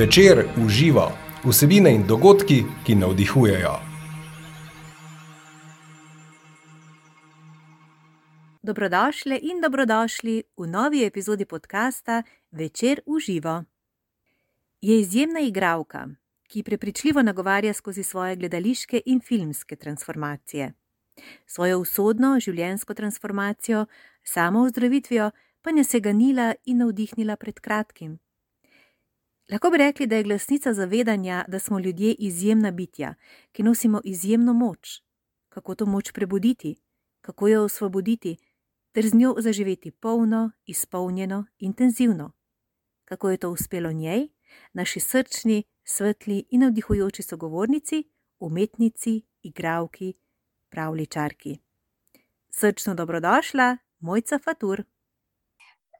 Večer uživa vsebine in dogodki, ki navdihujejo. Dobrodošli in dobrodošli v novi epizodi podcasta Večer uživa. Je izjemna igralka, ki prepričljivo nagovarja skozi svoje gledališke in filmske transformacije. Svojo usodno življenjsko transformacijo, samo ozdravitvijo, pa ne se ganila in navdihnila pred kratkim. Lahko bi rekli, da je glasnica zavedanja, da smo ljudje izjemna bitja, ki nosimo izjemno moč. Kako to moč prebuditi, kako jo osvoboditi, ter z njo zaživeti polno, izpolnjeno, intenzivno. Kako je to uspelo njej, naši srčni, svetli in navdihujoči sogovornici, umetnici, igravki, pravličarki. Srčno dobrodošla, Mojca Fatur.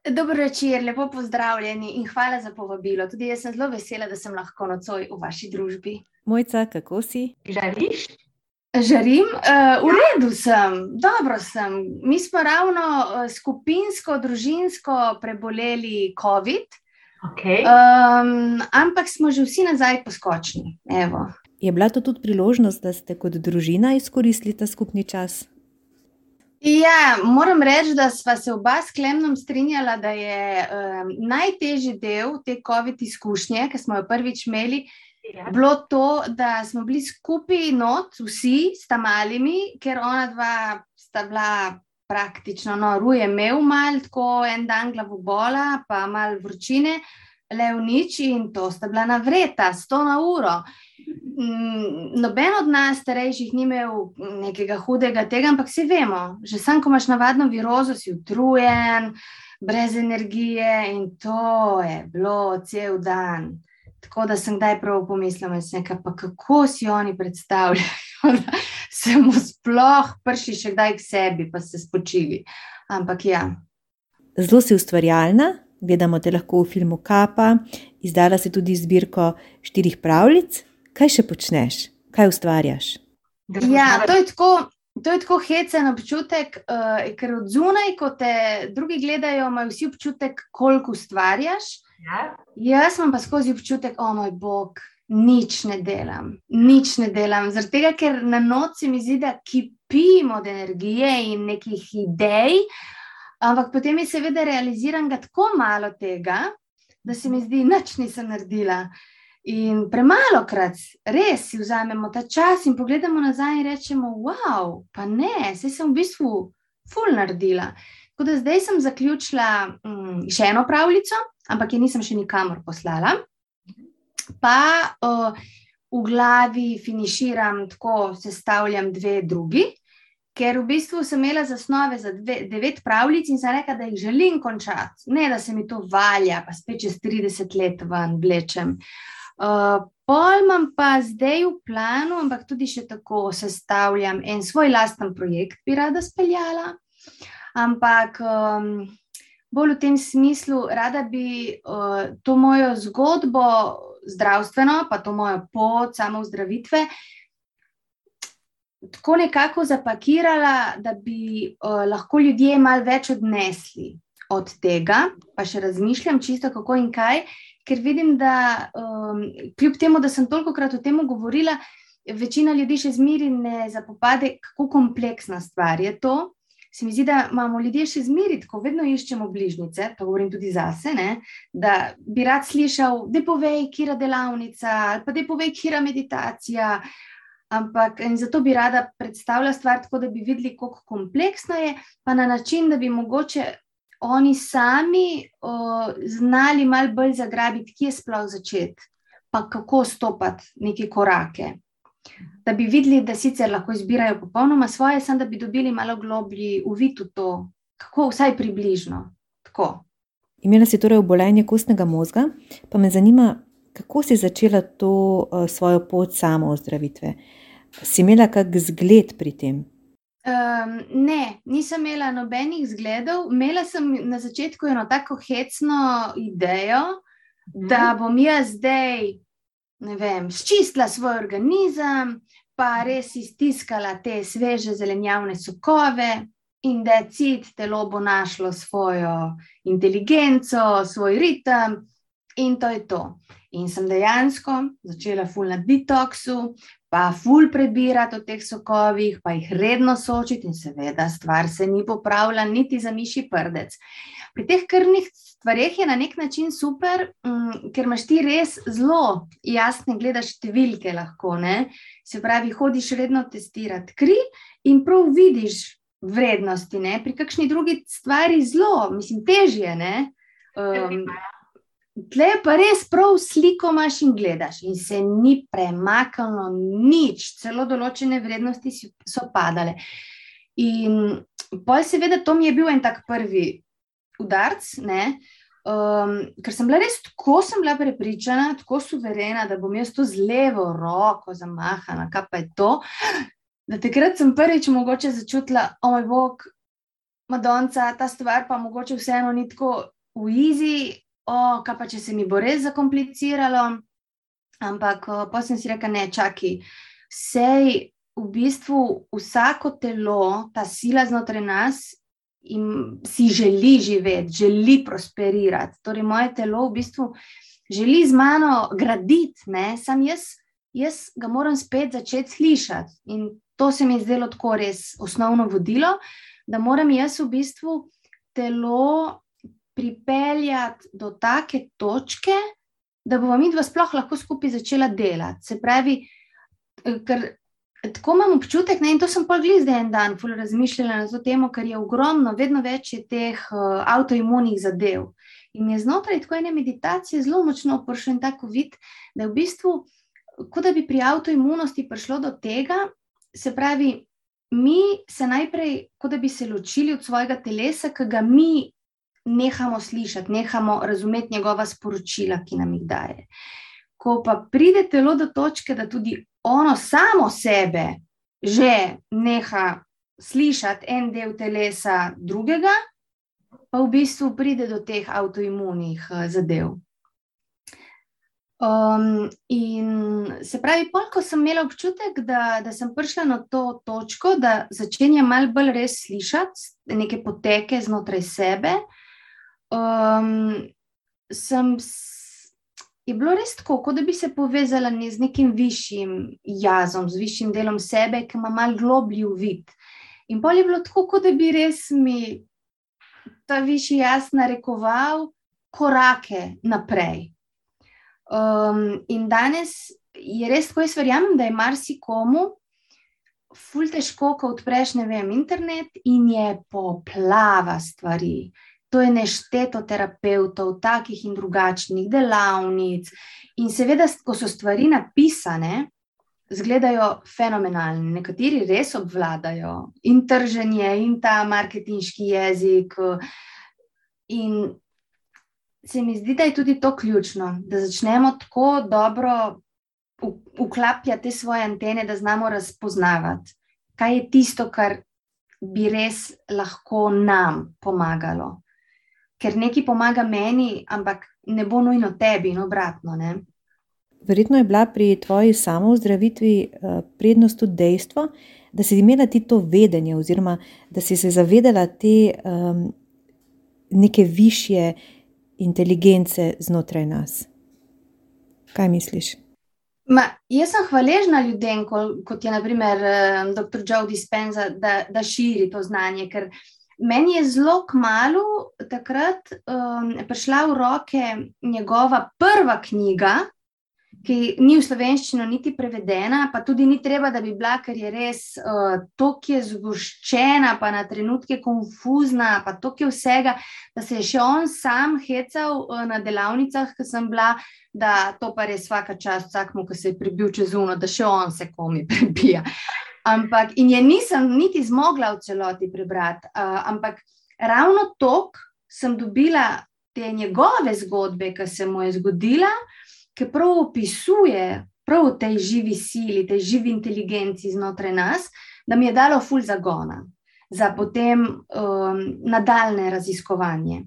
Dobro večer, lepo pozdravljeni in hvala za povabilo. Tudi jaz sem zelo vesela, da sem lahko nocoj v vaši družbi. Mojca, kako si? Žariš? Žarim, uh, v redu sem, dobro sem. Mi smo ravno uh, skupinsko, družinsko preboleli COVID, Okay. um, ampak smo že vsi nazaj poskočni. Evo. Je bila to tudi priložnost, da ste kot družina izkoristili ta skupni čas? Ja, moram reči, da sva se oba s Klemnom strinjala, da je um, najtežji del te COVID izkušnje, ki smo jo prvič imeli, Ja. bilo to, da smo bili skupaj not, vsi s tam malimi, ker ona dva sta bila praktično, no, ruje imel mal, tako en dan glavobola, pa mal vročine, le v nič in to sta bila navreta, sto na uro. Mm, Noben od nas, starejših, ni imel nekega hudega tega, ampak vsi vemo, že sam, ko imaš navadno virozo, si utrujen, brez energije in to je bilo cel dan. Tako da sem kdaj prav pomislila, da pa kako si oni predstavljajo, da se mu sploh prši še kdaj k sebi, pa se spočili. Ampak ja, Zelo si ustvarjalna, gledamo te lahko v filmu Kapa, izdala si tudi zbirko štirih pravljic. Kaj še počneš, kaj ustvarjaš? ja to je tako. To je tako hecen občutek, uh, ker od zunaj, ko te drugi gledajo, imajo vsi občutek, koliko ustvarjaš. Ja. Jaz imam pa skozi občutek, o moj bog, nič ne delam, nič ne delam. Zaradi tega, ker na noči mi zdi, da kipim od energije in nekih idej, ampak potem je seveda realiziran ga tako malo tega, da se mi zdi, nič nisem naredila. In premalo krat res si vzamemo ta čas in pogledamo nazaj in rečemo, wow, pa ne, se sem v bistvu ful naredila. Tako da zdaj sem zaključila mm, še eno pravljico, ampak je nisem še nikamor poslala. Pa uh, v glavi finiširam, tako sestavljam dve drugi, ker v bistvu sem imela zasnove za dve, devet pravljic in sem rekla, da jih želim končati. Ne, da se mi to valja, pa spet čez 30 let ven vlečem. Uh, pol imam pa zdaj v planu, ampak tudi še tako sestavljam en svoj lasten projekt, bi rada speljala. Ampak um, bolj v tem smislu, rada bi uh, to mojo zgodbo, zdravstveno, pa to mojo pot, samo zdravitve, tako nekako zapakirala, da bi uh, lahko ljudje malo več odnesli od tega, pa še razmišljam čisto kako in kaj, ker vidim, da um, kljub temu, da sem toliko krat o tem govorila, večina ljudi še zmeri ne zapopade, kako kompleksna stvar je to. Se mi zdi, da imamo ljudje še zmeri, tako vedno iščemo bližnjice, to govorim tudi zase, ne, da bi rad slišal, da povej, kira delavnica, ali pa da povej, kira meditacija. Ampak zato bi rada predstavila stvar tako, da bi videli, kako kompleksna je, pa na način, da bi mogoče oni sami o, znali malo bolj zagrabiti, kje sploh začeti, pa kako stopati neke korake. Da bi videli, da sicer lahko izbirajo popolnoma svoje, samo da bi dobili malo globlji uvid v to, kako vsaj približno. Tako. Imela si torej obolenje kostnega možga, pa me zanima, kako si začela to uh, svojo pot samo ozdravitve. Si imela kak zgled pri tem? Um, ne, nisem imela nobenih zgledov. Imela sem na začetku eno tako hecno idejo, da bom jaz zdaj, ne vem, ščistila svoj organizem, pa res iztiskala te sveže zelenjavne sokove, in da je cit, telo bo našlo svojo inteligenco, svoj ritem, in to je to. In sem dejansko začela ful na detoksu, pa ful prebirati o teh sokovih, pa jih redno sočiti, in seveda, stvar se ni popravila, niti za miši prdec. Pri teh krvnih stvareh je na nek način super, um, ker imaš ti res zelo jasne, gledaš številke lahko. Ne? Se pravi, hodiš redno testirati kri in prav vidiš vrednosti. Ne? Pri kakšni drugi stvari zelo, mislim, težje. Um, Tle pa res prav sliko imaš in gledaš, in se ni premaknilo nič, celo določene vrednosti so padale. In pa seveda to mi je bil en tak prvi udarc, um, ker sem bila res tako, sem bila prepričana, tako suverena, da bom jaz to z levo roko zamahana, kaj pa je to. Da takrat sem prvič mogoče začutila, o moj bog, Madonca, ta stvar pa mogoče vseeno ni tako v izi o, kaj pa če se mi bo res zakompliciralo. Ampak pa sem si rekel, ne, čakaj, sej v bistvu vsako telo, ta sila znotraj nas, in si želi živeti, želi prosperirati. Torej, moje telo v bistvu želi z mano graditi, ne, sam jaz, jaz ga moram spet začeti slišati. In to se mi je zdelo tako res osnovno vodilo, da moram jaz v bistvu telo pripeljati do take točke, da bomo mi dva sploh lahko skupaj začela delati. Se pravi, eh, ker tako imam občutek, ne, in to sem pa gledal zdaj en dan, fully razmišljala na to temo, ker je ogromno, vedno več je teh uh, avtoimunih zadev. In je znotraj tako ene meditacije zelo močno prišel tako vid, da je v bistvu, kot da bi pri avtoimunosti prišlo do tega, se pravi, mi se najprej, kot da bi se ločili od svojega telesa, ki ga mi nehamo slišati, nehamo razumeti njegova sporočila, ki nam jih daje. Ko pa pride telo do točke, da tudi ono samo sebe že neha slišati en del telesa drugega, pa v bistvu pride do teh avtoimunih eh, zadev. Um, in se pravi, polk sem imela občutek, da, da sem prišla na to točko, da začenjam malo bolj res slišati neke poteke znotraj sebe, um, sem, je bilo res tako, kot da bi se povezala ne z nekim višjim jazom, z višjim delom sebe, ki ima malo globlji uvid. In pol je bilo tako, kot da bi res mi ta višji jaz narekoval korake naprej. Um, in danes je res tako, jaz verjamem, da je marsikomu. Ful težko, ko odpreš, ne vem, internet in je poplava stvari to je nešteto terapeutov, takih in drugačnih delavnic. In seveda, ko so stvari napisane, izgledajo fenomenalne. Nekateri res obvladajo in trženje, in ta marketinški jezik. In se mi zdi, da je tudi to ključno, da začnemo tako dobro uklapljati te svoje antene, da znamo razpoznavati, kaj je tisto, kar bi res lahko nam pomagalo ker nekaj pomaga meni, ampak ne bo nujno tebi in obratno. Ne? Verjetno je bila pri tvoji samozdravitvi eh, prednost tudi dejstvo, da si imela ti to vedenje, oziroma da si se zavedala te um, neke višje inteligence znotraj nas. Kaj misliš? Ma, jaz sem hvaležna ljudem, kot je naprimer eh, dr. Joe Dispenza, da, da širi to znanje, ker uh, Meni je zelo kmalo takrat um, prišla v roke njegova prva knjiga, ki ni v slovenščino niti prevedena, pa tudi ni treba, da bi bila, ker je res uh, tako je zgoščena, pa na trenutke konfuzna, pa tako je vsega, da se je še on sam hecal uh, na delavnicah, ki sem bila, da to pa res vsaka čast, vsakmu, ki se je prebil čez uno, da še on se komi prebija. Ampak, in je nisem niti zmogla v celoti prebrati. Uh, ampak ravno tok sem dobila te njegove zgodbe, ki se mu je zgodila, ki prav opisuje prav v tej živi sili, tej živi inteligenci znotraj nas, da mi je dalo ful zagona za potem um, nadaljne raziskovanje.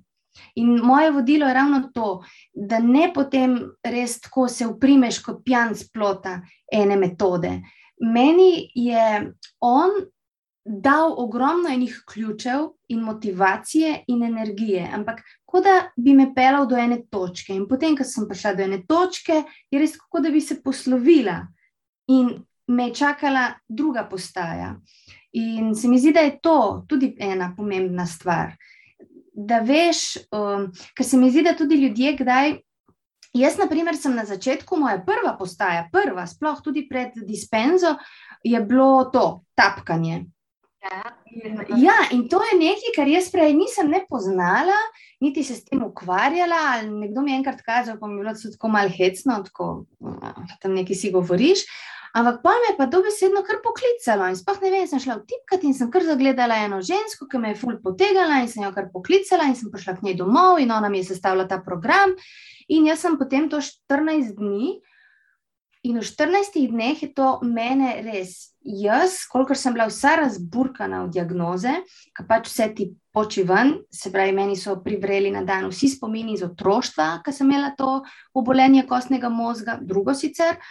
In moje vodilo je ravno to, da ne potem res tako se uprimeš kot pijan splota ene metode, meni je on dal ogromno enih ključev in motivacije in energije, ampak kot da bi me pelal do ene točke. In potem, ko sem prišla do ene točke, je res kot da bi se poslovila in me je čakala druga postaja. In se mi zdi, da je to tudi ena pomembna stvar. Da veš, um, ker se mi zdi, da tudi ljudje kdaj. Jaz, na primer, sem na začetku, moja prva postaja, prva, sploh tudi pred dispenzo, je bilo to tapkanje. Ja, in to je nekaj, kar jaz prej nisem ne poznala, niti se s tem ukvarjala. Nekdo mi je enkrat kazal, pa mi je bilo tako malo hecno, tako tam nekaj si govoriš. Ampak pa me je pa dobesedno kar poklicalo in sploh ne vem, sem šla v tipkat in sem kar zagledala eno žensko, ki me je ful potegala in sem jo kar poklicala in sem prišla k njej domov in ona mi je sestavila ta program. In jaz sem potem to 14 dni. In v 14 dneh je to mene res, jaz, kolikor sem bila vsa razburkana v diagnoze, ki pač vse ti poči ven, se pravi, meni so privreli na dan vsi spomini iz otroštva, ki sem imela to obolenje kostnega možga, drugo sicer.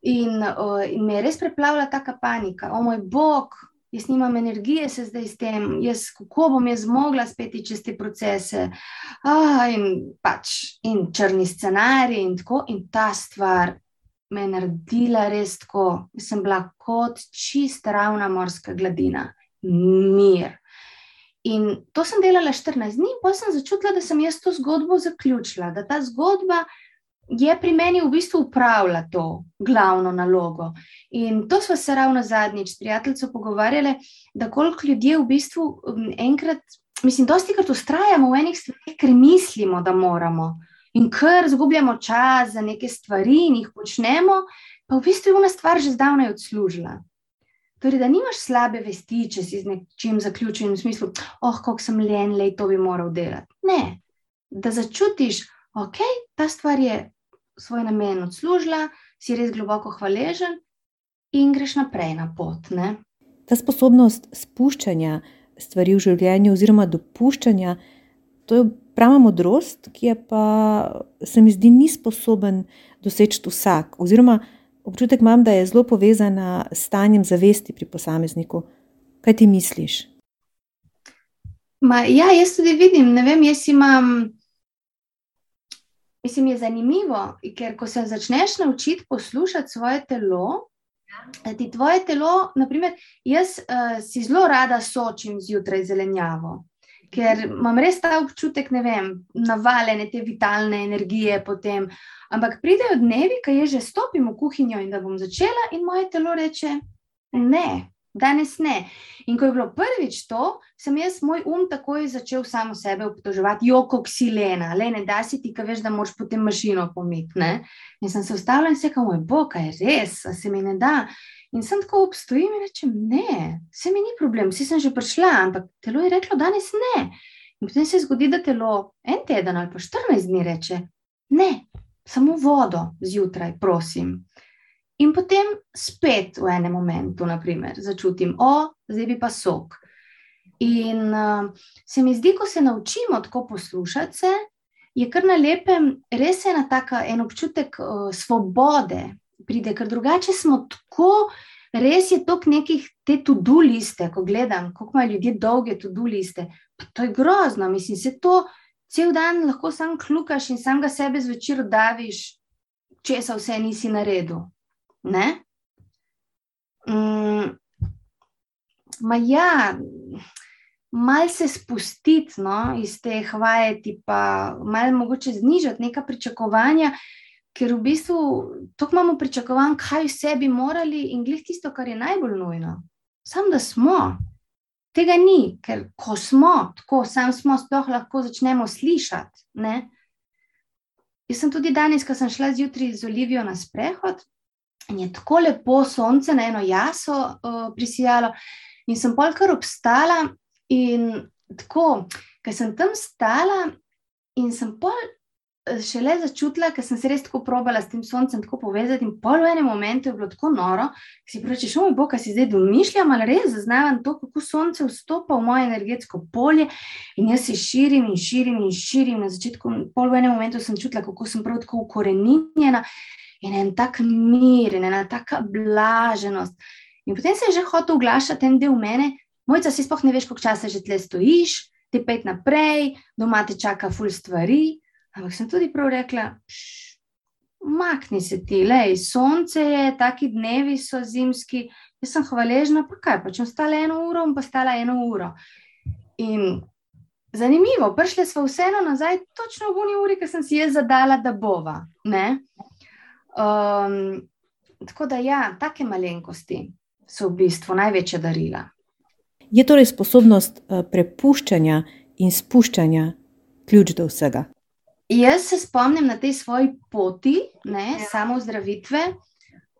In, uh, in me je res preplavila taka panika, o moj bog. Jaz nimam energije, se zdaj s tem, jaz, kako bom jaz zmogla spet čez te procese. Ah, in pač, in črni scenarij, in tako, in ta stvar me je naredila res tako, da sem bila kot čist ravna morska gladina, mir. In to sem delala 14 dni, pa sem začutila, da sem jaz to zgodbo zaključila, da ta zgodba je pri meni v bistvu upravljala to glavno nalogo. In to smo se ravno zadnjič s prijateljico pogovarjali, da koliko ljudje v bistvu enkrat, mislim, dosti krat ustrajamo v enih stvarih, ker mislimo, da moramo in ker izgubljamo čas za neke stvari in jih počnemo, pa v bistvu je ena stvar že zdavnaj odslužila. Torej, da nimaš slabe vesti, če si z nečim zaključen, v smislu, oh, kako sem len, le to bi moral delati. Ne, da začutiš, ok, ta stvar je svoj namen odslužila, si res globoko hvaležen in greš naprej na pot. Ne? Ta sposobnost spuščanja stvari v življenju, oziroma dopuščanja, to je prava modrost, ki je pa, se mi zdi, ni sposoben doseči vsak. Oziroma, občutek imam, da je zelo povezana s stanjem zavesti pri posamezniku. Kaj ti misliš? Ma, ja, jaz tudi vidim, ne vem, jaz imam. Mislim, je zanimivo, ker ko se začneš naučiti poslušati svoje telo, da ti tvoje telo, naprimer, jaz uh, si zelo rada sočim zjutraj zelenjavo ker imam res ta občutek, ne vem, navaljene te vitalne energije potem. Ampak pridejo dnevi, ko je že stopim v kuhinjo in da bom začela, in moje telo reče: Ne, danes ne. In ko je bilo prvič to, sem jaz moj um takoj začel samo sebe obtoževati, joko ksilena, le ne da si ti, ki veš, da moraš potem mašino pomiti. In sem se ustavila in se rekel: Moj bog, je res, se mi ne da. In sem tako obstojim in rečem, ne, se mi ni problem, vsi sem že prišla, ampak telo je reklo, danes ne. In potem se zgodi, da telo en teden ali pa 14 dni reče, ne, samo vodo zjutraj, prosim. In potem spet v enem momentu, naprimer, začutim, o, zdaj bi pa sok. In uh, se mi zdi, ko se naučimo tako poslušati, se, je kar na lepem, res je ena taka, en občutek uh, svobode, pride, ker drugače smo tako, res je tok nekih te tudi liste, ko gledam, kako imajo ljudje dolge tudi liste. Pa to je grozno, mislim, se to cel dan lahko sam klukaš in sam ga sebe zvečer daviš, če se vse nisi naredil. Ne? Mm, ma ja. Mal se spustiti no, iz te hvajeti, pa malo mogoče znižati neka pričakovanja, ker v bistvu tako imamo pričakovan, kaj vse bi morali in glih tisto, kar je najbolj nujno. Sam da smo. Tega ni, ker ko smo, tako sam smo, sploh lahko začnemo slišati. Ne? Jaz sem tudi danes, ko sem šla zjutraj z Olivijo na sprehod in je tako lepo sonce na eno jaso uh, prisijalo, in sem polkar obstala in tako, ker sem tam stala in sem pol šele začutila, ker sem se res tako probala s tem soncem tako povezati. In pol v enem momentu je bilo tako noro, da si rečeš, moj bog, kaj si zdaj domišljam, ali res zaznavam to, kako sonce vstopa v moje energetsko polje. In jaz se širim in širim in širim. Na začetku, pol v enem momentu sem čutila, kako sem prav tako ukorenjena in en tak mir in ena taka blaženost. In potem se je že hotel oglašati en del mene, Mojca, si spoh ne veš, koliko časa že tle stojiš, ti pet naprej, doma te čaka ful stvari. Ampak sem tudi prav rekla, makni se ti, lej, sonce je, taki dnevi so zimski, jaz sem hvaležna, pa kaj, pa če bom stala eno uro, bom pa stala eno uro. In zanimivo, prišli smo vseeno nazaj, točno v uni uri, ki sem si jaz zadala, da bova. Um, tako da, ja, take malenkosti so v bistvu največja darila. Je torej sposobnost uh, prepuščanja in spuščanja ključ do vsega? Jaz se spomnim na tej svoji poti, ne, ja. samo zdravitve.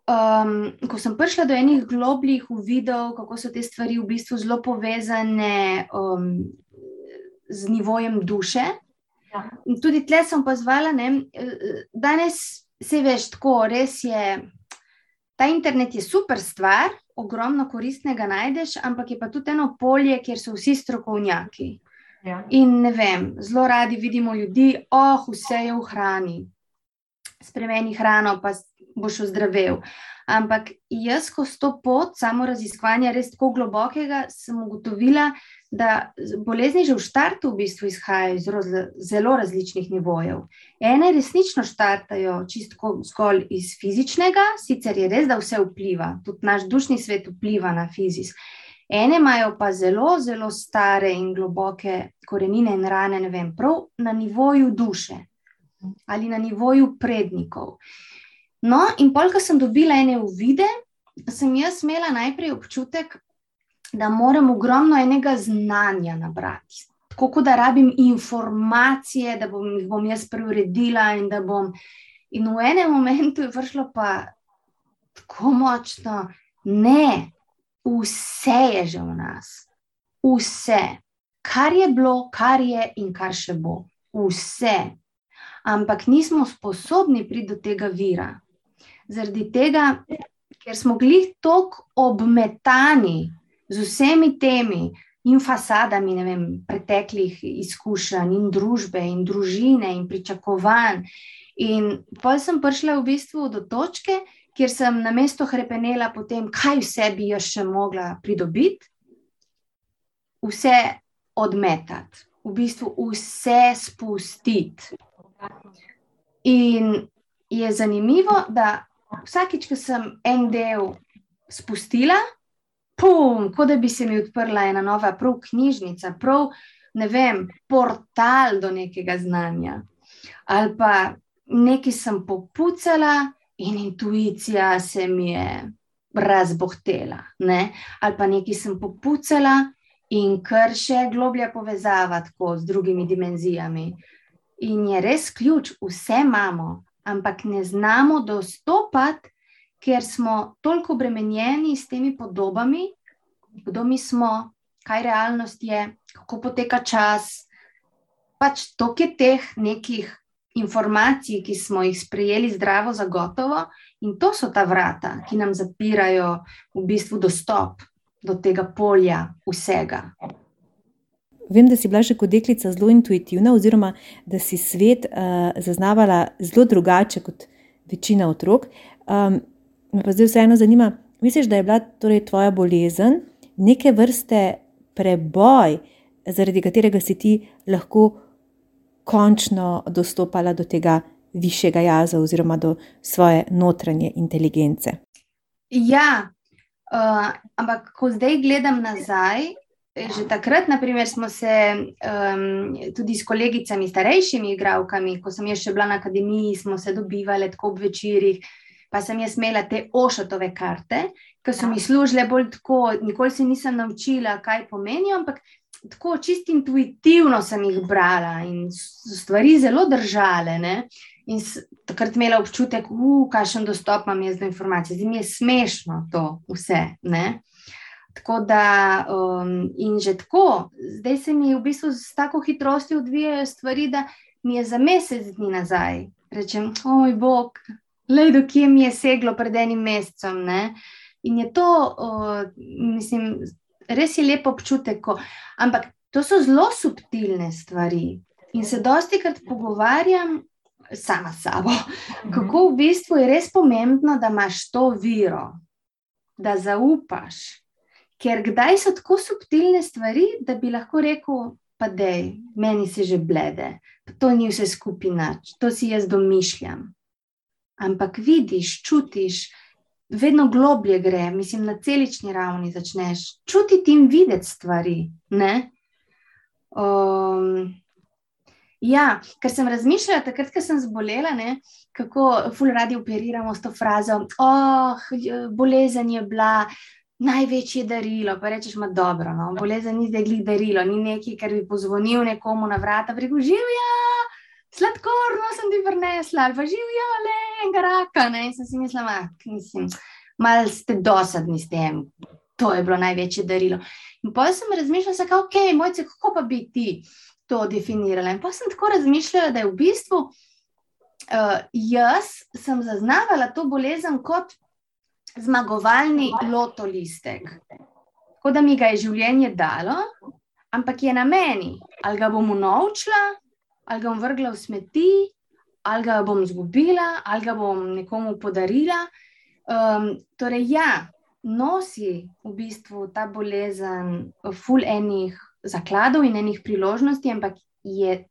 Um, ko sem prišla do enih globljih uvidov, kako so te stvari v bistvu zelo povezane um, z nivojem duše. Ja. Tudi tle sem pozvala, da danes se veš tako, res je. Ta internet je super stvar, ogromno koristnega najdeš, ampak je pa tudi eno polje, kjer so vsi strokovnjaki. Ja. In ne vem, zelo radi vidimo ljudi, oh, vse je v hrani, spremeni hrano, pa boš ozdravel. Ampak jaz, ko sto pot samo raziskovanja res tako globokega, sem ugotovila, da bolezni že v štartu v bistvu izhajajo iz zelo različnih nivojev. Ene resnično štartajo čisto zgolj iz fizičnega, sicer je res, da vse vpliva, tudi naš dušni svet vpliva na fizični. Ene imajo pa zelo, zelo stare in globoke korenine in rane, ne vem, prav na nivoju duše ali na nivoju prednikov. No, in polka sem dobila ene uvide, sem jaz imela najprej občutek, da moram ogromno enega znanja nabrati. Tako kot da rabim informacije, da bom jih bom jaz preuredila in da bom. In v enem momentu je vršlo pa tako močno, ne, vse je že v nas, vse, kar je bilo, kar je in kar še bo, vse. Ampak nismo sposobni priti do tega vira. Zaradi tega, ker smo bili tako obmetani z vsemi temi in fasadami vem, preteklih izkušenj, in družbe, in družine, in pričakovanj. In pa sem prišla v bistvu do točke, kjer sem na mesto hrepenela po tem, kaj vse bi jaz še mogla pridobiti, vse odmetati, v bistvu vse spustiti. In je zanimivo, da vsakič, ko sem en del spustila, pum, kot da bi se mi odprla ena nova, prav knjižnica, prav ne vem, portal do nekega znanja. Ali pa nekaj sem popucala, in intuicija se mi je razbohtela, ne? ali pa nekaj sem popucala in kar še globlja povezava tako z drugimi dimenzijami. In je res ključ, vse imamo, ampak ne znamo dostopati, ker smo toliko obremenjeni s temi podobami, kdo mi smo, kaj realnost je, kako poteka čas. Pač toliko je teh nekih informacij, ki smo jih sprejeli zdravo, zagotovo, in to so ta vrata, ki nam zapirajo v bistvu dostop do tega polja vsega. Vem, da si bila že kot deklica zelo intuitivna, oziroma da si svet uh, zaznavala zelo drugače kot večina otrok. Um, me pa zdaj vseeno zanima, misliš, da je bila torej tvoja bolezen neke vrste preboj, zaradi katerega si ti lahko končno dostopala do tega višjega jaza oziroma do svoje notranje inteligence. Ja, uh, ampak ko zdaj gledam nazaj, že takrat, naprimer, smo se um, tudi s kolegicami, starejšimi igravkami, ko sem jaz še bila na akademiji, smo se dobivali tako ob večerjih. Pa sem jaz imela te ošotove karte, ki so mi služile bolj tako, nikoli se nisem naučila, kaj pomenijo, ampak tako čisto intuitivno sem jih brala in stvari zelo držale. Ne? In takrat imela občutek, da kakšen dostop imam jaz do informacij. Zdaj mi je smešno to vse. Ne? Tako da, um, in že tako, zdaj se mi v bistvu s tako hitrostjo odvijajo stvari, da mi je za mesec dni nazaj. Rečem, oj, bog, le do kje mi je seglo pred enim mesecem. Ne? In je to, uh, mislim, res je lepo občutek. Ko, ampak to so zelo subtilne stvari. In se dosti krat pogovarjam sama s sabo, mhm. kako v bistvu je res pomembno, da imaš to viro, da zaupaš. Ker kdaj so tako subtilne stvari, da bi lahko rekel, pa dej, meni se že blede, to ni vse skupinač, to si jaz domišljam. Ampak vidiš, čutiš, vedno globlje gre, mislim, na celični ravni začneš čutiti in videti stvari. Um, ja, ker sem razmišljala, takrat, ko sem zbolela, ne, kako ful radi operiramo s to frazo, oh, bolezen je bila največje darilo. Pa rečeš, ma dobro, no, bolezen ni zdaj glih darilo, ni nekaj, kar bi pozvonil nekomu na vrata, rekel, živijo, sladkorno sem ti vrnesla, ali pa živijo, le enega raka. Ne? In sem si mislila, mislim, malo ste dosadni s tem. To je bilo največje darilo. In potem sem razmišljala, kako okay, mojce, kako pa bi ti to definirala. In potem sem tako razmišljala, da je v bistvu uh, jaz sem zaznavala to bolezen kot zmagovalni lotolistek. Tako da mi ga je življenje dalo, ampak je na meni, ali ga bom unovčila, ali ga bom vrgla v smeti, ali ga bom izgubila, ali ga bom nekomu podarila. Um, torej, ja, nosi v bistvu ta bolezen, full enih zakladov in enih priložnosti, ampak je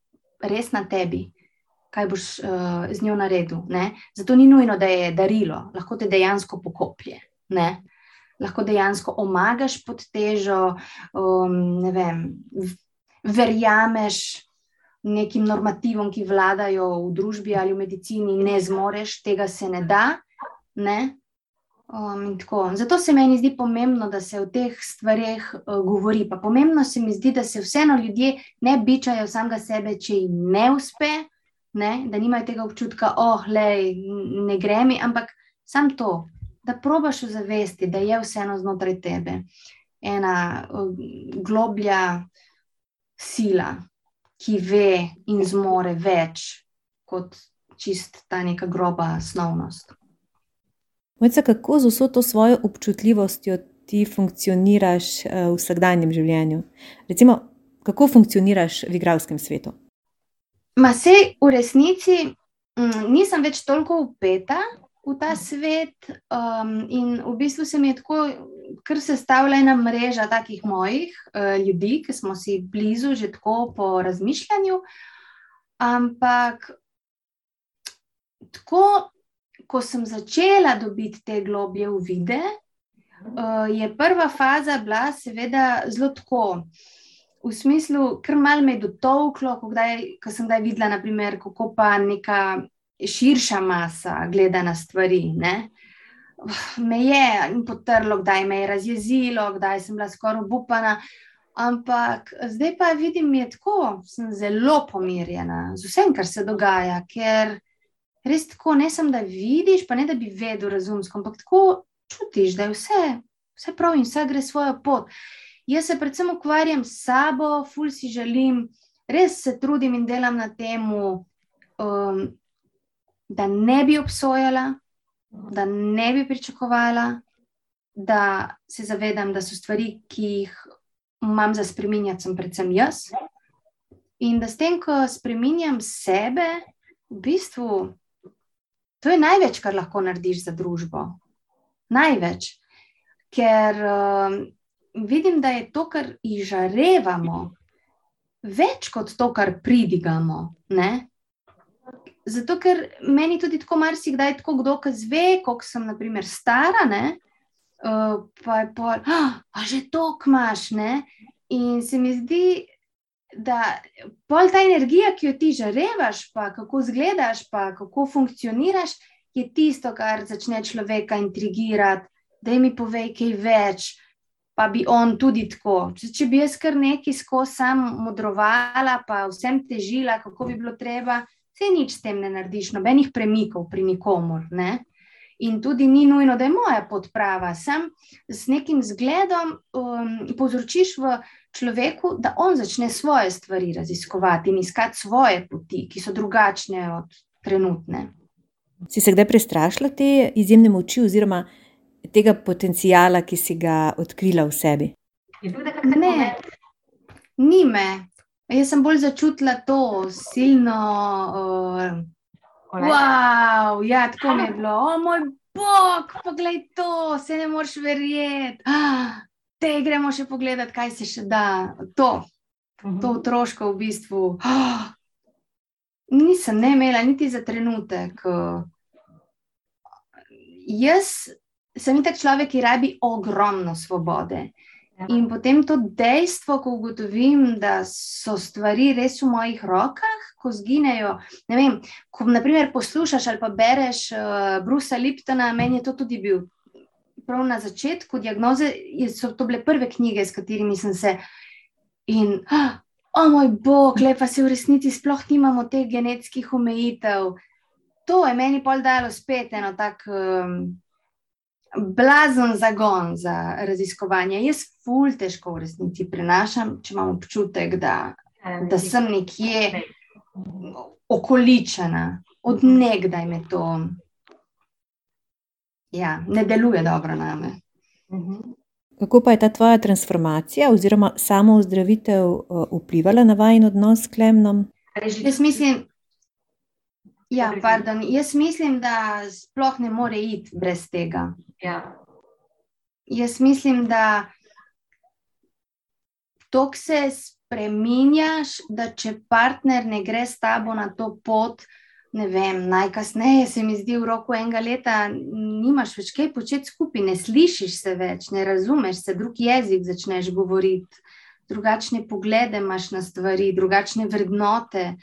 res na tebi kaj boš uh, z njo naredil. Ne? Zato ni nujno, da je darilo, lahko te dejansko pokoplje. Ne? Lahko dejansko omagaš pod težo, um, vem, verjameš nekim normativom, ki vladajo v družbi ali v medicini, ne zmoreš, tega se ne da. Ne? Um, Zato se meni zdi pomembno, da se o teh stvarih uh, govori. Pa pomembno se mi zdi, da se vseeno ljudje ne bičajo samega sebe, če jim ne uspe, ne? da nimajo tega občutka, oh, lej, ne gre mi, ampak samo to, da probaš ozavesti, da je vseeno znotraj tebe ena uh, globlja sila, ki ve in zmore več kot čist ta neka groba snovnost. Mojca, kako z vso to svojo občutljivostjo ti funkcioniraš uh, v vsakdanjem življenju? Recimo, kako funkcioniraš v igralskem svetu? Ma se v resnici m, nisem več toliko upeta v ta svet, um, in v bistvu se mi je tako, ker se stavlja ena mreža takih mojih uh, ljudi, ki smo si blizu, že tako po razmišljanju. Ampak tako, ko sem začela dobiti te globlje uvide, uh, je prva faza bila, seveda, zelo tako v smislu, ker malo me je dotovklo, ko, ko sem kdaj videla, naprimer, kako pa neka širša masa gleda na stvari. Ne? Me je potrlo, kdaj me je razjezilo, kdaj sem bila skoraj obupana. Ampak zdaj pa vidim, da je tako, sem zelo pomirjena z vsem, kar se dogaja, ker res tako, ne samo da vidiš, pa ne da bi vedel razumsko, ampak tako čutiš, da je vse, vse prav in vse gre svojo pot. Jaz se predvsem ukvarjam s sabo, ful si želim, res se trudim in delam na tem, um, da ne bi obsojala, da ne bi pričakovala, da se zavedam, da so stvari, ki jih imam za spremenjati, sem predvsem jaz. In da s tem, ko spremenjam sebe, v bistvu to je največ, kar lahko narediš za družbo. Največ. Ker. Um, vidim, da je to, kar izžarevamo, več kot to, kar pridigamo. Ne? Zato, ker meni tudi tako marsikdaj, tako kdo, ki zve, koliko sem, naprimer, stara, ne? Uh, pa je pa, ah, a že to kmaš. Ne? In se mi zdi, da pol ta energija, ki jo ti žarevaš, pa kako izgledaš, pa kako funkcioniraš, je tisto, kar začne človeka intrigirati, da mi povej kaj več pa bi on tudi tako. Če, če bi jaz kar nekaj skozi sam modrovala, pa vsem težila, kako bi bilo treba, se nič s tem ne narediš, nobenih premikov pri nikomor. Ne? In tudi ni nujno, da je moja podprava. Sam z nekim zgledom um, povzročiš v človeku, da on začne svoje stvari raziskovati in iskati svoje poti, ki so drugačne od trenutne. Si se kdaj prestrašila te izjemne moči, oziroma tega potencijala, ki si ga odkrila v sebi? Ne, ni me. Jaz sem bolj začutila to silno. Uh, wow, ja, tako mi je bilo. O moj bog, poglej to, se ne moreš verjeti. Ah, te gremo še pogledati, kaj se še da. To, to otroško v bistvu. Oh, nisem ne imela niti za trenutek. Jaz sem tak človek, ki rabi ogromno svobode. Ja. In potem to dejstvo, ko ugotovim, da so stvari res v mojih rokah, ko zginejo. Vem, ko naprimer, poslušaš ali pa bereš uh, Brusa Liptona, meni je to tudi bil. Prav na začetku diagnoze so to bile prve knjige, s katerimi sem se. In, o oh, moj bog, lepa se v resnici sploh nimamo teh genetskih omejitev. To je meni pol dalo spet eno tako. Um, blazen zagon za raziskovanje. Jaz ful težko v resnici prenašam, če imam občutek, da, da sem nekje okoličena, od nekdaj me to ja, ne deluje dobro na me. Kako pa je ta tvoja transformacija oziroma samo ozdravitev uh, vplivala na vajen odnos s klemnom? Jaz mislim, Ja, pardon, jaz mislim, da sploh ne more iti brez tega. Ja. Jaz mislim, da to se spremenjaš, da če partner ne gre s tabo na to pot, ne vem, najkasneje se mi zdi v roku enega leta, nimaš več kaj početi skupaj, ne slišiš se več, ne razumeš se, drug jezik začneš govoriti, drugačne poglede imaš na stvari, drugačne vrednote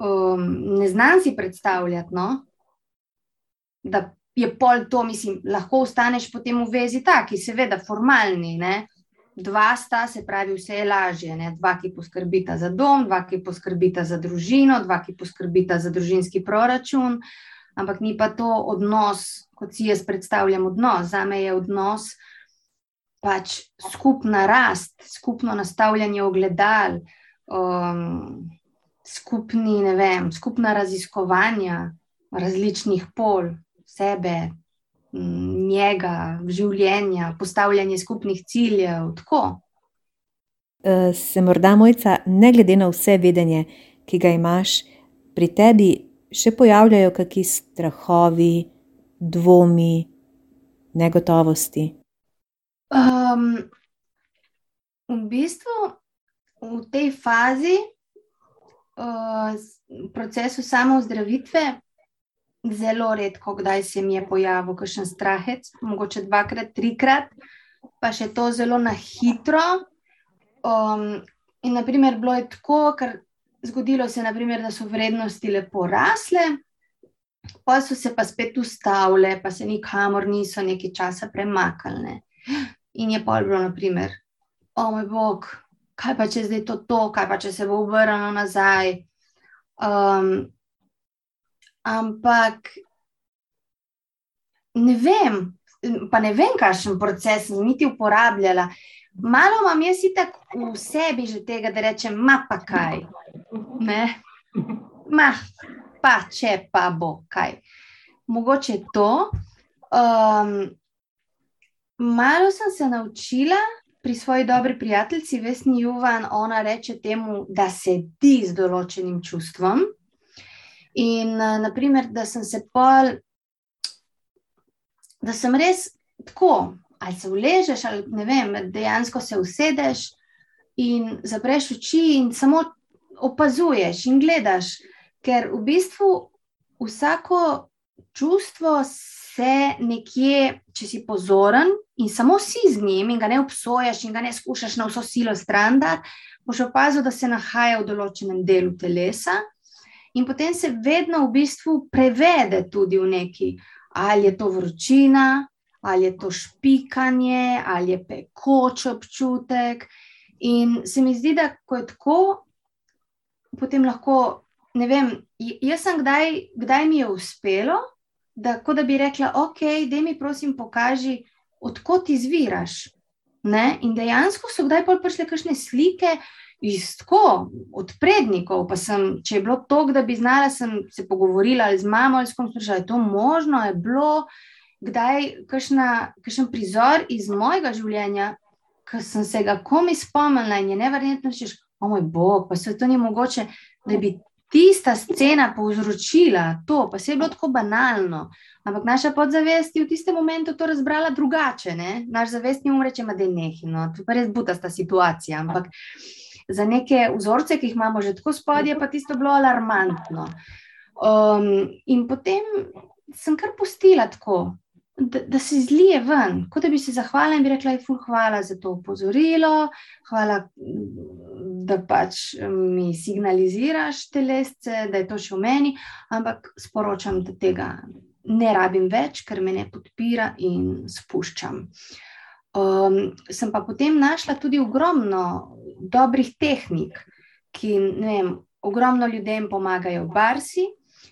um, ne znam si predstavljati, no? da je pol to, mislim, lahko ostaneš potem v vezi taki, seveda, formalni. Ne? Dva sta, se pravi, vse je lažje. Ne? Dva, ki poskrbita za dom, dva, ki poskrbita za družino, dva, ki poskrbita za družinski proračun, ampak ni pa to odnos, kot si jaz predstavljam odnos. Za me je odnos pač skupna rast, skupno nastavljanje ogledal. Um, skupni, ne vem, skupna raziskovanja različnih pol sebe, njega, življenja, postavljanje skupnih ciljev. Tako. E, se morda, mojca, ne glede na vse vedenje, ki ga imaš, pri tebi še pojavljajo kakšni strahovi, dvomi, negotovosti? Um, v bistvu v tej fazi procesu samozdravitve, zelo redko, kdaj se mi je pojavil kakšen strahec, mogoče dvakrat, trikrat, pa še to zelo na hitro. Um, in, naprimer, bilo je tako, ker zgodilo se je, da so vrednosti lepo rasle, pa so se pa spet ustavile, pa se nikamor niso nekaj časa premaknile. In je pa bilo, naprimer, o moj bog, kaj pa če zdaj to, to kaj pa če se bo obrnilo nazaj. Um, ampak ne vem, pa ne vem, kakšen proces sem niti uporabljala. Malo imam jaz tako v sebi že tega, da rečem, ma pa kaj. Ne? Ma, pa če pa bo kaj. Mogoče to. Um, malo sem se naučila, pri svoji dobri prijateljici Vesni Juvan, ona reče temu, da se di z določenim čustvom. In eh, naprimer, da sem se pol, da sem res tako, ali se uležeš, ali ne vem, dejansko se usedeš in zapreš oči in samo opazuješ in gledaš, ker v bistvu vsako čustvo se nekje, če si pozoren in samo si z njim in ga ne obsojaš in ga ne skušaš na vso silo stran, da boš opazil, da se nahaja v določenem delu telesa. In potem se vedno v bistvu prevede tudi v neki, ali je to vročina, ali je to špikanje, ali je pekoč občutek. In se mi zdi, da ko je tako, potem lahko, ne vem, jaz sem kdaj, kdaj mi je uspelo, da, da bi rekla, ok, da mi prosim pokaži, odkot izviraš. Ne? In dejansko so kdaj prišle kakšne slike iz tako, od prednikov. Pa sem, če je bilo to, da bi znala, sem se pogovorila z mamo ali s kom, da je to možno, je bilo kdaj kakšen prizor iz mojega življenja, ki sem se ga komi spomnila in je nevrjetno, da češ, o moj bog, pa se to ni mogoče, da bi tista scena povzročila to, pa se je bilo tako banalno. Ampak naša podzavest je v tistem momentu to razbrala drugače. Ne? Naš zavest ni umreče, da je nekaj. No? To je res butasta situacija. Ampak za neke vzorce, ki jih imamo že tako spodje, pa tisto bilo alarmantno. Um, in potem sem kar pustila tako, da, da se zlije ven, kot da bi se zahvalila in bi rekla: Hvala za to upozorilo, hvala, da pač mi signaliziraš telesce, da je to še v meni, ampak sporočam, da tega ne rabim več, ker me ne podpira in spuščam. Um, sem pa potem našla tudi ogromno dobrih tehnik, ki vem, ogromno ljudem pomagajo, barsi.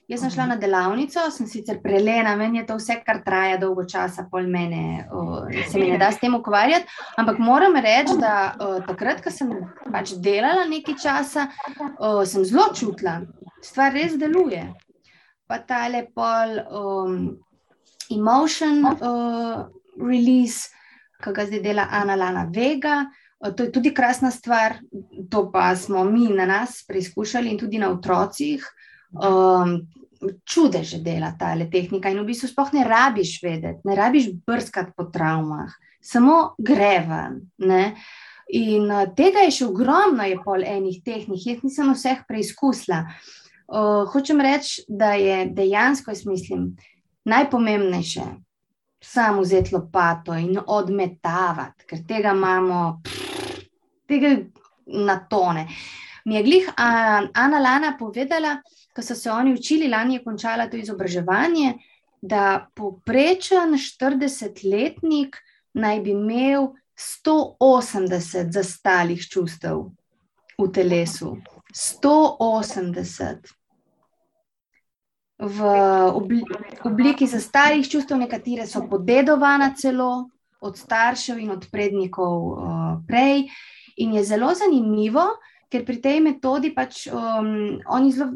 Jaz sem šla na delavnico, sem sicer prelena, meni je to vse, kar traja dolgo časa, pol mene, o, se mi ne da s tem ukvarjati. Ampak moram reči, da o, takrat, ko sem pač delala nekaj časa, o, sem zelo čutila, stvar res deluje. Pa ta le pol um, emotion uh, release, ki ga zdaj dela Ana Lana Vega. To je tudi krasna stvar, to pa smo mi na nas preizkušali in tudi na otrocih. Um, čudeže dela ta tehnika in v bistvu sploh ne rabiš vedeti, ne rabiš brskati po travmah, samo gre ven. Ne? In uh, tega je še ogromno, je pol enih tehnik, jaz nisem vseh preizkusila. Uh, hočem reči, da je dejansko, jaz mislim, najpomembnejše samo vzeti lopato in odmetavati, ker tega imamo, pff, tega na tone. Mi je glih uh, Ana Lana povedala, ko so se oni učili, lani je končala to izobraževanje, da poprečen 40-letnik naj bi imel 180 zastalih čustev v telesu. 180. V obliki zastarih čustev, nekatere so podedovana celo od staršev in od prednikov uh, prej. In je zelo zanimivo, ker pri tej metodi pač um, oni zelo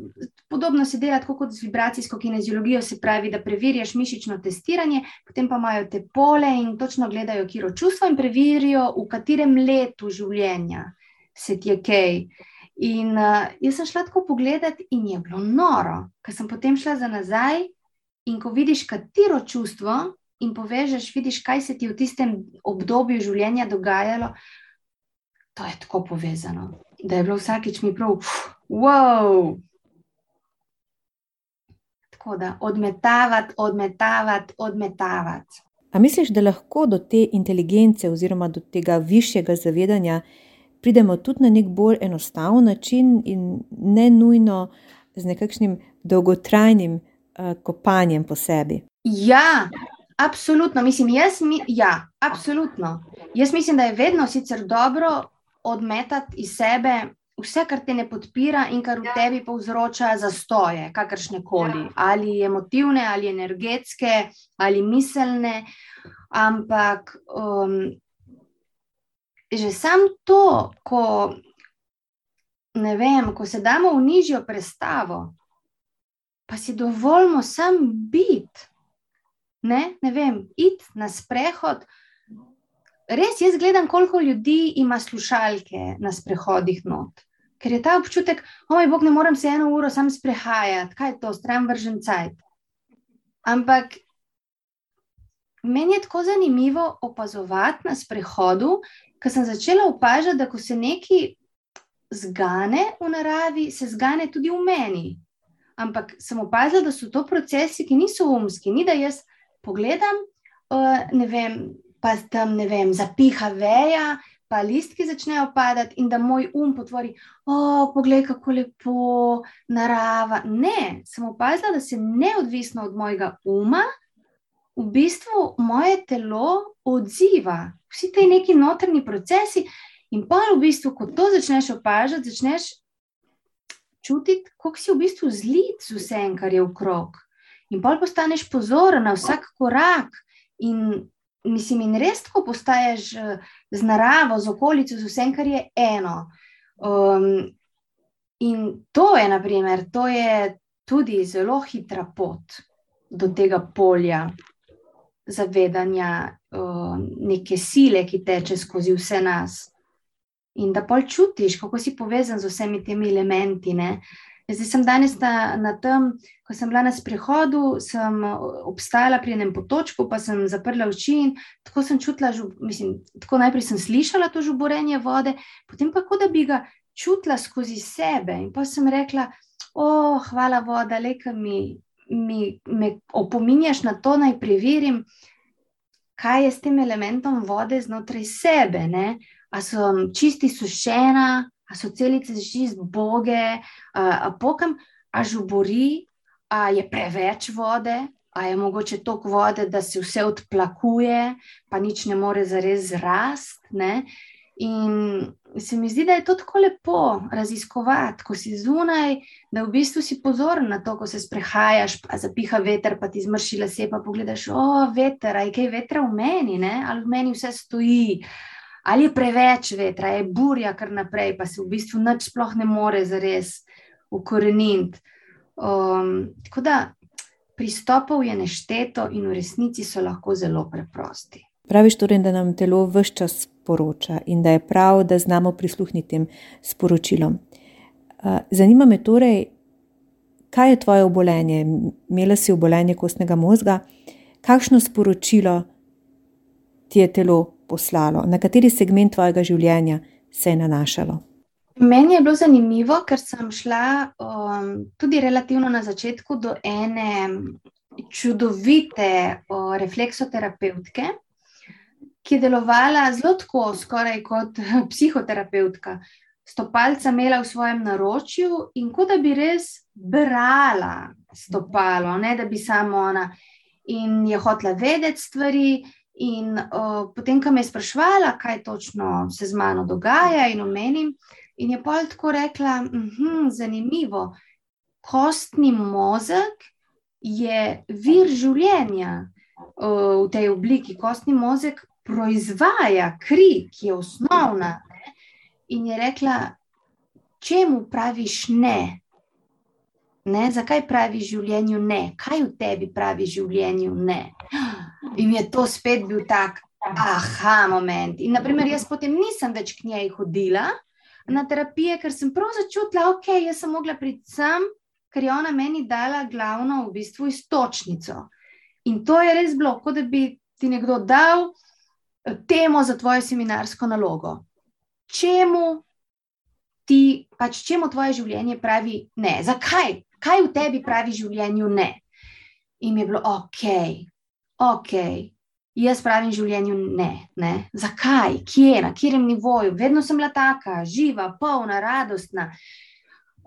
podobno se dela kot z vibracijsko kineziologijo, se pravi, da preveriš mišično testiranje, potem pa imajo te pole in točno gledajo, kje je čustvo in preverijo, v katerem letu življenja se ti je kaj. In uh, jaz sem šla tako pogledat, in je bilo noro, ker sem potem šla za nazaj. In ko vidiš, katero čustvo, in povežeš, vidiš, kaj se ti v tistem obdobju življenja dogajalo, to je tako povezano da je bilo vsakič mi prav, wow. Tako da odmetavati, odmetavati, odmetavati. A misliš, da lahko do te inteligence oziroma do tega višjega zavedanja pridemo tudi na nek bolj enostaven način in ne nujno z nekakšnim dolgotrajnim uh, kopanjem po sebi? Ja, absolutno. Mislim, jaz, mi, ja, absolutno. Jaz mislim, da je vedno sicer dobro odmetati iz sebe vse, kar te ne podpira in kar v ja. tebi povzroča zastoje, kakršne koli, ja. ali emotivne, ali energetske, ali miselne. Ampak um, že sam to, ko, vem, ko se damo v nižjo predstavo, pa si dovolimo sam biti. Ne, ne vem, iti na sprehod, res jaz gledam, koliko ljudi ima slušalke na sprehodih not. Ker je ta občutek, oj, bog, ne morem se eno uro sam sprehajati, kaj je to, stran vržen cajt. Ampak meni je tako zanimivo opazovati na sprehodu, ker sem začela opažati, da ko se nekaj zgane v naravi, se zgane tudi v meni. Ampak sem opazila, da so to procesi, ki niso umski, ni da jaz pogledam, uh, ne vem, pa tam ne vem, zapiha veja, pa listki začnejo padati, in da moj um potvori, o, poglej, kako lepo narava. Ne, sem opazila, da se neodvisno od mojega uma, v bistvu moje telo odziva, vsi ti neki notrni procesi. In pa v bistvu, ko to začneš opažati, začneš čutiti, kako si v bistvu zlit z vsem, kar je v krog. In pa postaneš pozoren na vsak korak. In mislim, in res tako postaješ eh, z naravo, z okolico, z vsem, kar je eno. Um, in to je, naprimer, to je tudi zelo hitra pot do tega polja zavedanja, um, neke sile, ki teče skozi vse nas. In da pol čutiš, kako si povezan z vsemi temi elementi. Ne? Zdaj sem danes na, na tem, ko sem bila na sprehodu, sem obstajala pri enem potočku, pa sem zaprla oči in tako sem čutila, žub, mislim, tako najprej sem slišala to žuborenje vode, potem pa kot da bi ga čutila skozi sebe. In pa sem rekla, o, oh, hvala voda, le, ki mi, mi me opominjaš na to, naj preverim, kaj je s tem elementom vode znotraj sebe. Ne? A sem čisti sušena, a so celice čist boge, a, pokam, a žubori, a je preveč vode, a je mogoče toliko vode, da se vse odplakuje, pa nič ne more zares zrasti. In se mi zdi, da je to tako lepo raziskovati, ko si zunaj, da v bistvu si pozoren na to, ko se sprehajaš, pa zapiha veter, pa ti zmrši lase, pa pogledaš, o, veter, aj kaj vetra v meni, ne? ali v meni vse stoji, ali je preveč vetra, je burja kar naprej, pa se v bistvu nič sploh ne more zares ukoreniti. Um, tako da pristopov je nešteto in v resnici so lahko zelo preprosti. Praviš torej, da nam telo vse čas poroča in da je prav, da znamo prisluhniti tem sporočilom. Zanima me torej, kaj je tvoje obolenje? Imela si obolenje kostnega možga, kakšno sporočilo ti je telo poslalo, na kateri segment tvojega življenja se je nanašalo? Meni je bilo zanimivo, ker sem šla um, tudi relativno na začetku do ene čudovite uh, refleksoterapeutke, ki je delovala zelo tako, skoraj kot psihoterapeutka. Stopalca imela v svojem naročju in kot da bi res brala stopalo, ne da bi samo ona. In je hotela vedeti stvari, in uh, potem, ko me je sprašvala, kaj točno se z mano dogaja, in omenim, in je pol tako rekla: hm, Zanimivo, kostni mozek je vir življenja uh, v tej obliki. Kostni mozek proizvaja kri, ki je osnovna. Ne? In je rekla, čemu praviš ne? Ne? Zakaj praviš življenju ne? Kaj v tebi pravi življenju ne? In je to spet bil tak, aha, moment. In naprimer, jaz potem nisem več k njej hodila na terapije, ker sem prav začutila, ok, jaz sem mogla priti sem, ker je ona meni dala glavno v bistvu istočnico. In to je res bilo, kot da bi ti nekdo dal temo za tvojo seminarsko nalogo. Čemu ti, pač čemu tvoje življenje pravi ne? Zakaj? Kaj v tebi pravi življenju ne? In je bilo ok, ok. Jaz pravim življenju ne, ne. Zakaj, kje, na katerem nivoju, vedno sem bila taka, živa, polna, radostna.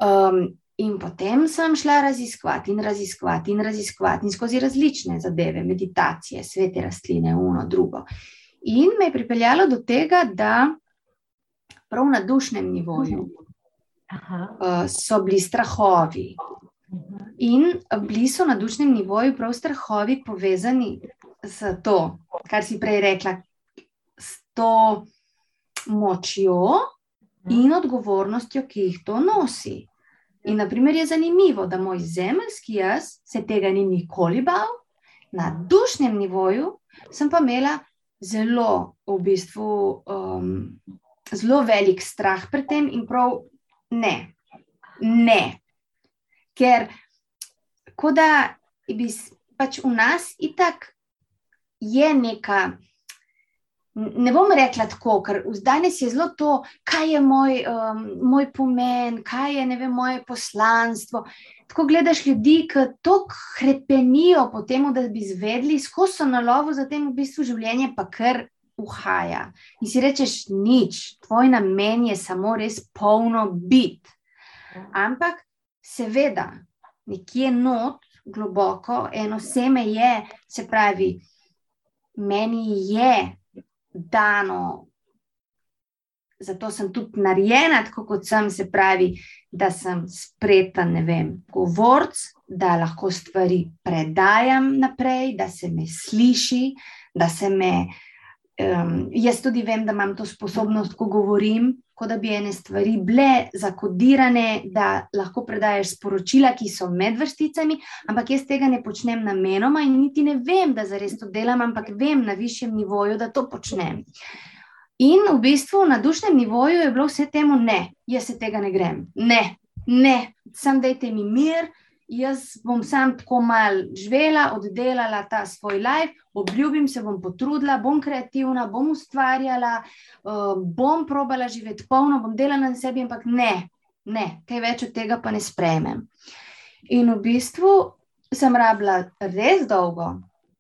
Um, in potem sem šla raziskovati in raziskovati in raziskovati in skozi različne zadeve, meditacije, svete rastline, uno, drugo. In me je pripeljalo do tega, da prav na dušnem nivoju uh, so bili strahovi. In bili so na dušnem nivoju prav strahovi povezani z to, kar si prej rekla, s to močjo in odgovornostjo, ki jih to nosi. In, naprimer, je zanimivo, da moj zemeljski jaz se tega ni nikoli bal, na dušnem nivoju sem pa imela zelo, v bistvu, um, zelo velik strah pred tem, in prav ne. ne. Ker, kot da bi pač v nas itak je neka. Ne bom rekla tako, ker danes je zelo to, kaj je moj, um, moj pomen, kaj je vem, moje poslanstvo. Tako gledaš ljudi, ki tako krepenijo po tem, da bi izvedli, skozi so na lovu, zatem v bistvu življenje pa kar uhaja. In si rečeš, nič, tvoj namen je samo res polno biti. Ampak, seveda, nekje not, globoko, eno seme je, se pravi, meni je dano. Zato sem tudi narejena, tako kot sem, se pravi, da sem spreten, ne vem, govorc, da lahko stvari predajam naprej, da se me sliši, da se me. Um, jaz tudi vem, da imam to sposobnost, ko govorim, kot da bi ene stvari bile zakodirane, da lahko predajes sporočila, ki so med vrsticami, ampak jaz tega ne počnem namenoma in niti ne vem, da zares to delam, ampak vem na višjem nivoju, da to počnem. In v bistvu na dušnem nivoju je bilo vse temu ne, jaz se tega ne grem, ne, ne, sem dajte mi mir, jaz bom sam tako mal živela, oddelala ta svoj life, obljubim se, bom potrudila, bom kreativna, bom ustvarjala, uh, bom probala živeti polno, bom delala na sebi, ampak ne, ne, kaj več od tega pa ne sprejmem. In v bistvu sem rabila res dolgo,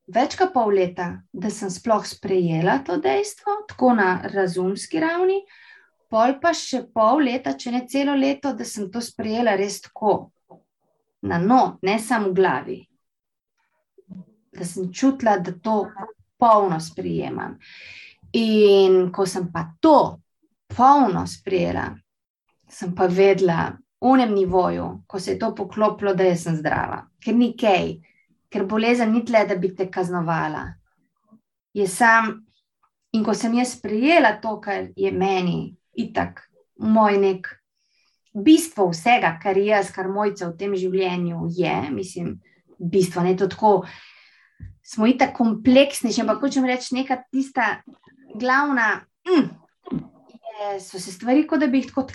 več kot pol leta, da sem sploh sprejela to dejstvo, tako na razumski ravni, pol pa še pol leta, če ne celo leto, da sem to sprejela res tako na not, ne samo v glavi. Da sem čutila, da to polno sprijemam. In ko sem pa to polno sprijela, sem pa vedela v unem nivoju, ko se je to poklopilo, da sem zdrava. Ker ni kaj, ker bolezen ni tle, da bi te kaznovala. Je sam, in ko sem jaz sprijela to, kar je meni, itak, moj nek bistvo vsega, kar je jaz, kar mojca v tem življenju je, mislim, bistvo, ne to tako. Smo i tako kompleksni, ampak hočem reči, neka tista glavna, mm, je, so se stvari, kot da bi jih tako,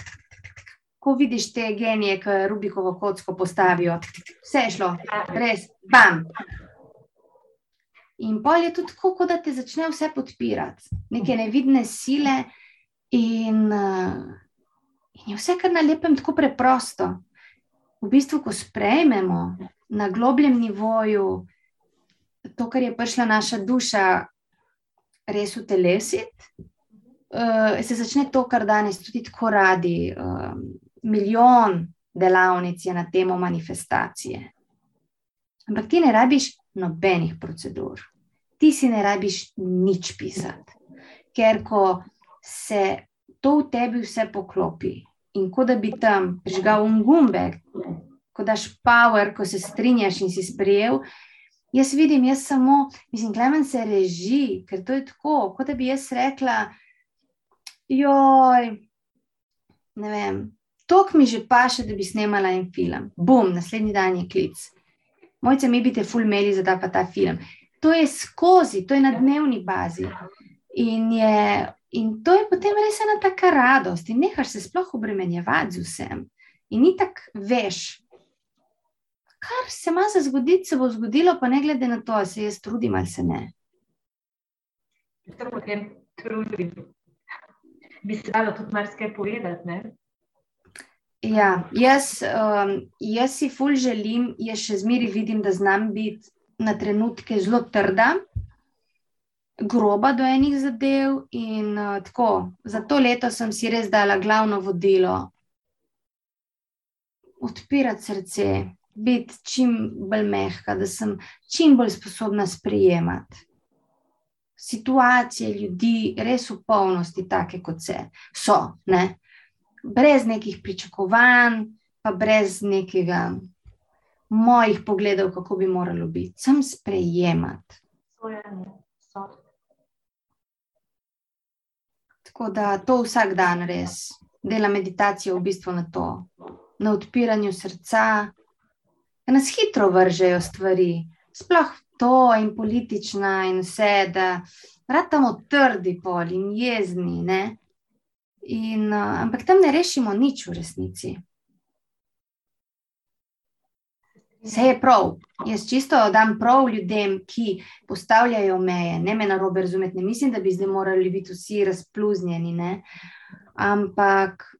ko vidiš te genije, ki Rubikovo kocko postavijo, vse je šlo, res, bam. In pol je tudi tako, da te začne vse podpirati, neke nevidne sile, in In je vse kar na lepem tako preprosto. V bistvu, ko sprejmemo na globljem nivoju to, kar je prišla naša duša, res v telesit, uh, se začne to, kar danes tudi tako radi. Uh, milijon delavnic je na temo manifestacije. Ampak ti ne rabiš nobenih procedur, ti si ne rabiš nič pisati, ker ko se to v tebi vse poklopi, in kot da bi tam prižgal un gumbek, ko daš power, ko se strinjaš in si sprejel. Jaz vidim, jaz samo, mislim, klemen se reži, ker to je tako, kot da bi jaz rekla, joj, ne vem, tok mi že paše, da bi snemala en film. Bum, naslednji dan je klic. Mojce mi bi te full maili za ta pa ta film. To je skozi, to je na dnevni bazi. In je In to je potem res ena taka radost, in nehaš se sploh obremenjevati z vsem. In ni tako veš, kar se ima za zgoditi, se bo zgodilo, pa ne glede na to, ali se jaz trudim ali se ne. To potem trudim. Bi se dalo tudi marsikaj povedati. Ne? Ja, jaz, um, jaz si ful želim, jaz še zmeri vidim, da znam biti na trenutke zelo trda, groba do enih zadev. In uh, tako, za to leto sem si res dala glavno vodilo. Odpirati srce, biti čim bolj mehka, da sem čim bolj sposobna sprejemati situacije ljudi, res v polnosti, take kot se so, ne? brez nekih pričakovanj, pa brez nekega mojih pogledov, kako bi moralo biti, sem sprejemati. Sojanje, Tako da to vsak dan res dela meditacijo v bistvu na to, na odpiranju srca, da nas hitro vržejo stvari, sploh to in politična in vse, da ratamo trdi pol in jezni. In, uh, ampak tam ne rešimo nič v resnici. Vse je prav. Jaz čisto dam prav ljudem, ki postavljajo meje. Ne me na robe razumeti, ne mislim, da bi zdaj morali biti vsi razpluznjeni. Ne? Ampak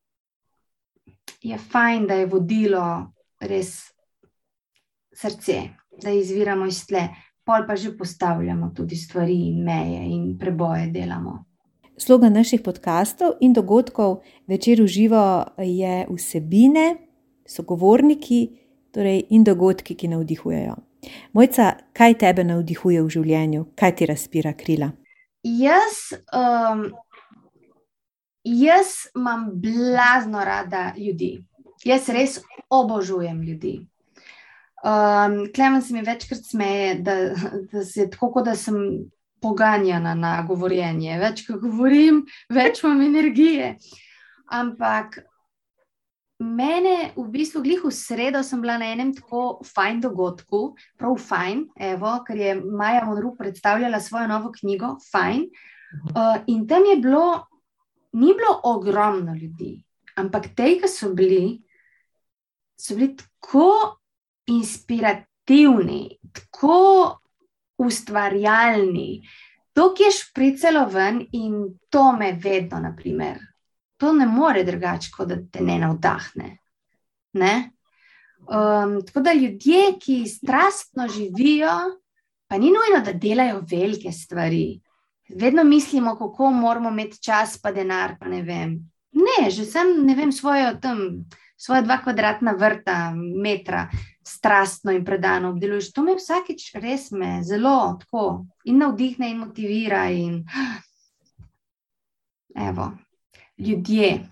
je fajn, da je vodilo res srce, da izviramo iz tle, pol pa že postavljamo tudi stvari in meje in preboje delamo. Slogan naših podkastov in dogodkov večer v živo je vsebine, sogovorniki torej in dogodki, ki navdihujejo. Mojca, kaj tebe navdihuje v življenju, kaj ti razpira krila? Jaz, um, jaz imam blazno rada ljudi. Jaz res obožujem ljudi. Um, Klemen se mi večkrat smeje, da, da se tako, kot da sem poganjena na govorjenje. Več, ko govorim, več imam energije. Ampak Mene v bistvu glih v sredo sem bila na enem tako fajn dogodku, prav fajn, evo, ker je Maja Modru predstavljala svojo novo knjigo, fajn. Uh, in tam je bilo, ni bilo ogromno ljudi, ampak te, ki so bili, so bili tako inspirativni, tako ustvarjalni. To, ki je špricalo ven in to me vedno, naprimer, to ne more drugače, kot da te ne navdahne. Ne? Um, tako da ljudje, ki strastno živijo, pa ni nujno, da delajo velike stvari. Vedno mislimo, kako moramo imeti čas, pa denar, pa ne vem. Ne, že sem, ne vem, svojo tam, svoje dva kvadratna vrta, metra, strastno in predano obdeluješ. To me vsakeč res me zelo tako in navdihne in motivira. In... Evo, ljudje,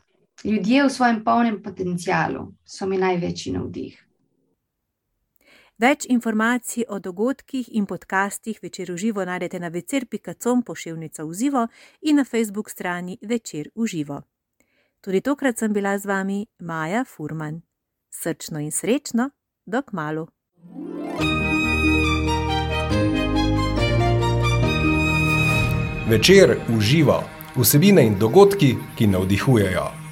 ljudje v svojem polnem potencialu so mi največji navdih. Več informacij o dogodkih in podcastih večer uživo najdete na večer.com pošiljnica v živo in na Facebook strani večer uživo. Tudi tokrat sem bila z vami Maja Furman. Srčno in srečno, dok malu. Večer uživa vsebine in dogodki, ki navdihujejo.